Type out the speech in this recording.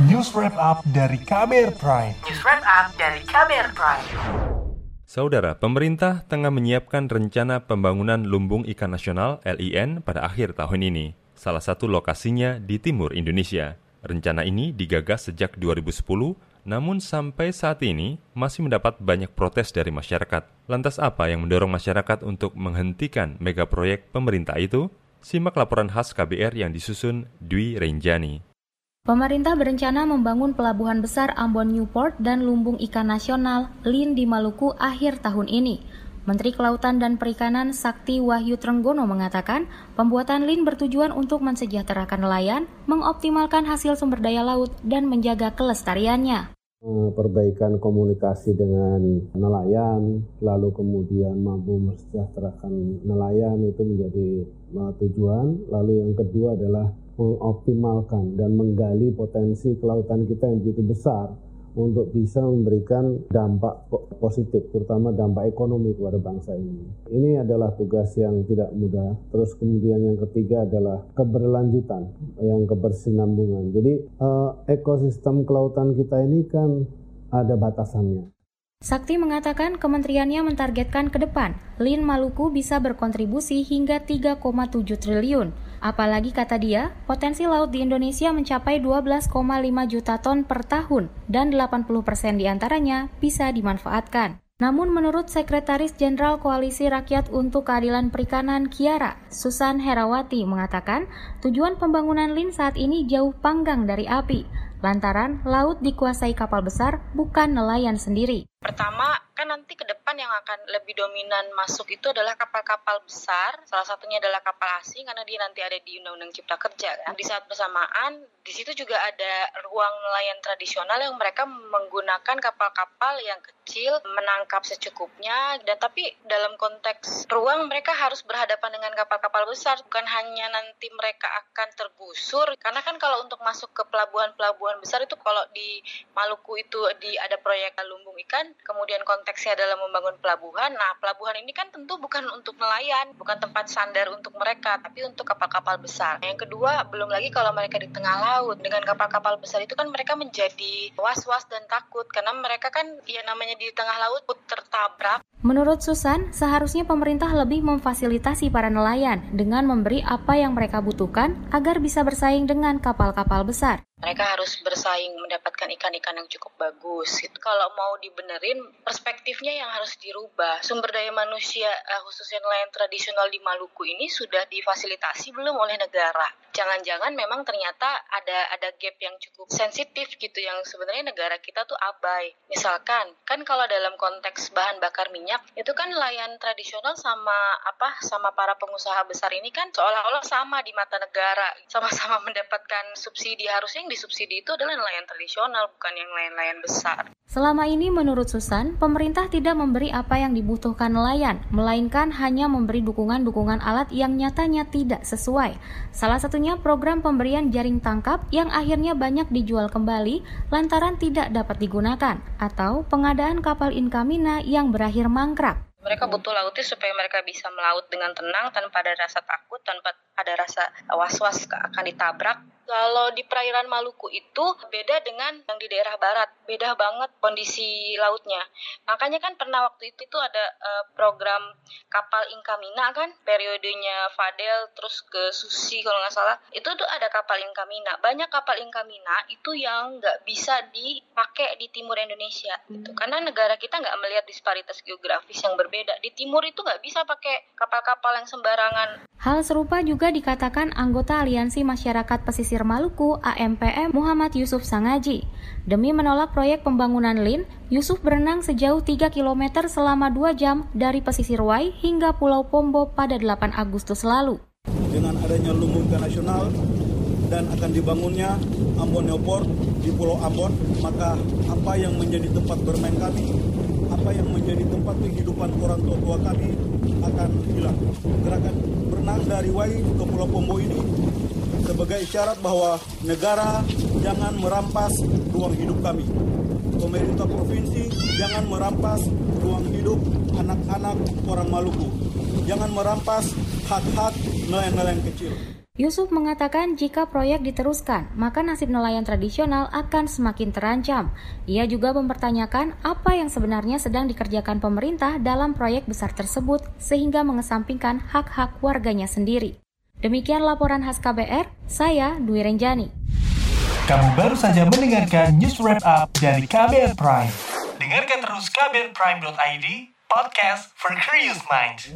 News Wrap Up dari KBR Prime. News Wrap Up dari KBR Prime. Saudara, pemerintah tengah menyiapkan rencana pembangunan Lumbung Ikan Nasional LIN pada akhir tahun ini. Salah satu lokasinya di timur Indonesia. Rencana ini digagas sejak 2010, namun sampai saat ini masih mendapat banyak protes dari masyarakat. Lantas apa yang mendorong masyarakat untuk menghentikan mega proyek pemerintah itu? Simak laporan khas KBR yang disusun Dwi Renjani. Pemerintah berencana membangun pelabuhan besar Ambon Newport dan lumbung ikan nasional LIN di Maluku akhir tahun ini. Menteri Kelautan dan Perikanan Sakti Wahyu Trenggono mengatakan, pembuatan LIN bertujuan untuk mensejahterakan nelayan, mengoptimalkan hasil sumber daya laut, dan menjaga kelestariannya. Perbaikan komunikasi dengan nelayan, lalu kemudian mampu mensejahterakan nelayan itu menjadi uh, tujuan. Lalu yang kedua adalah mengoptimalkan dan menggali potensi kelautan kita yang begitu besar untuk bisa memberikan dampak positif, terutama dampak ekonomi kepada bangsa ini. Ini adalah tugas yang tidak mudah. Terus kemudian yang ketiga adalah keberlanjutan, yang kebersinambungan. Jadi eh, ekosistem kelautan kita ini kan ada batasannya. Sakti mengatakan kementeriannya mentargetkan ke depan, LIN Maluku bisa berkontribusi hingga 3,7 triliun. Apalagi kata dia, potensi laut di Indonesia mencapai 12,5 juta ton per tahun dan 80 persen di antaranya bisa dimanfaatkan. Namun menurut Sekretaris Jenderal Koalisi Rakyat untuk Keadilan Perikanan Kiara, Susan Herawati mengatakan tujuan pembangunan LIN saat ini jauh panggang dari api, lantaran laut dikuasai kapal besar bukan nelayan sendiri. Pertama, kan nanti ke depan yang akan lebih dominan masuk itu adalah kapal-kapal besar. Salah satunya adalah kapal asing karena dia nanti ada di Undang-Undang Cipta Kerja kan. Di saat bersamaan, di situ juga ada ruang nelayan tradisional yang mereka menggunakan kapal-kapal yang kecil, menangkap secukupnya. Dan tapi dalam konteks ruang mereka harus berhadapan dengan kapal-kapal besar. Bukan hanya nanti mereka akan tergusur. Karena kan kalau untuk masuk ke pelabuhan-pelabuhan besar itu kalau di Maluku itu di ada proyek lumbung ikan, kemudian konteksnya adalah membangun pelabuhan. Nah, pelabuhan ini kan tentu bukan untuk nelayan, bukan tempat sandar untuk mereka, tapi untuk kapal-kapal besar. Yang kedua, belum lagi kalau mereka di tengah laut dengan kapal-kapal besar itu kan mereka menjadi was-was dan takut karena mereka kan ya namanya di tengah laut tertabrak. Menurut Susan, seharusnya pemerintah lebih memfasilitasi para nelayan dengan memberi apa yang mereka butuhkan agar bisa bersaing dengan kapal-kapal besar mereka harus bersaing mendapatkan ikan-ikan yang cukup bagus. Itu kalau mau dibenerin perspektifnya yang harus dirubah. Sumber daya manusia uh, khususnya nelayan tradisional di Maluku ini sudah difasilitasi belum oleh negara. Jangan-jangan memang ternyata ada ada gap yang cukup sensitif gitu yang sebenarnya negara kita tuh abai. Misalkan kan kalau dalam konteks bahan bakar minyak itu kan nelayan tradisional sama apa sama para pengusaha besar ini kan seolah-olah sama di mata negara, sama-sama mendapatkan subsidi harusnya disubsidi itu adalah nelayan tradisional, bukan yang nelayan-nelayan besar. Selama ini menurut Susan, pemerintah tidak memberi apa yang dibutuhkan nelayan, melainkan hanya memberi dukungan-dukungan alat yang nyatanya tidak sesuai. Salah satunya program pemberian jaring tangkap yang akhirnya banyak dijual kembali lantaran tidak dapat digunakan, atau pengadaan kapal Inkamina yang berakhir mangkrak. Mereka butuh lautnya supaya mereka bisa melaut dengan tenang tanpa ada rasa takut, tanpa ada rasa was-was akan ditabrak kalau di perairan Maluku itu beda dengan yang di daerah barat, beda banget kondisi lautnya. Makanya kan pernah waktu itu itu ada uh, program kapal Inkamina kan, periodenya Fadel terus ke Susi kalau nggak salah. Itu tuh ada kapal Inkamina. Banyak kapal Inkamina itu yang nggak bisa dipakai di timur Indonesia gitu. Karena negara kita nggak melihat disparitas geografis yang berbeda. Di timur itu nggak bisa pakai kapal-kapal yang sembarangan. Hal serupa juga dikatakan anggota Aliansi Masyarakat Pesisir Maluku AMPM Muhammad Yusuf Sangaji. Demi menolak proyek pembangunan LIN, Yusuf berenang sejauh 3 km selama 2 jam dari pesisir Wai hingga Pulau Pombo pada 8 Agustus lalu. Dengan adanya lumbung nasional dan akan dibangunnya Ambon Airport di Pulau Ambon, maka apa yang menjadi tempat bermain kami, apa yang menjadi tempat kehidupan orang tua-tua kami akan hilang. Gerakan berenang dari Wai ke Pulau Pombo ini sebagai isyarat bahwa negara jangan merampas ruang hidup kami. Pemerintah provinsi jangan merampas ruang hidup anak-anak orang Maluku. Jangan merampas hak-hak nelayan-nelayan kecil. Yusuf mengatakan jika proyek diteruskan, maka nasib nelayan tradisional akan semakin terancam. Ia juga mempertanyakan apa yang sebenarnya sedang dikerjakan pemerintah dalam proyek besar tersebut sehingga mengesampingkan hak-hak warganya sendiri. Demikian laporan khas KBR, saya Dwi Renjani. Kamu baru saja mendengarkan news wrap up dari KBR Prime. Dengarkan terus kbrprime.id, podcast for curious minds.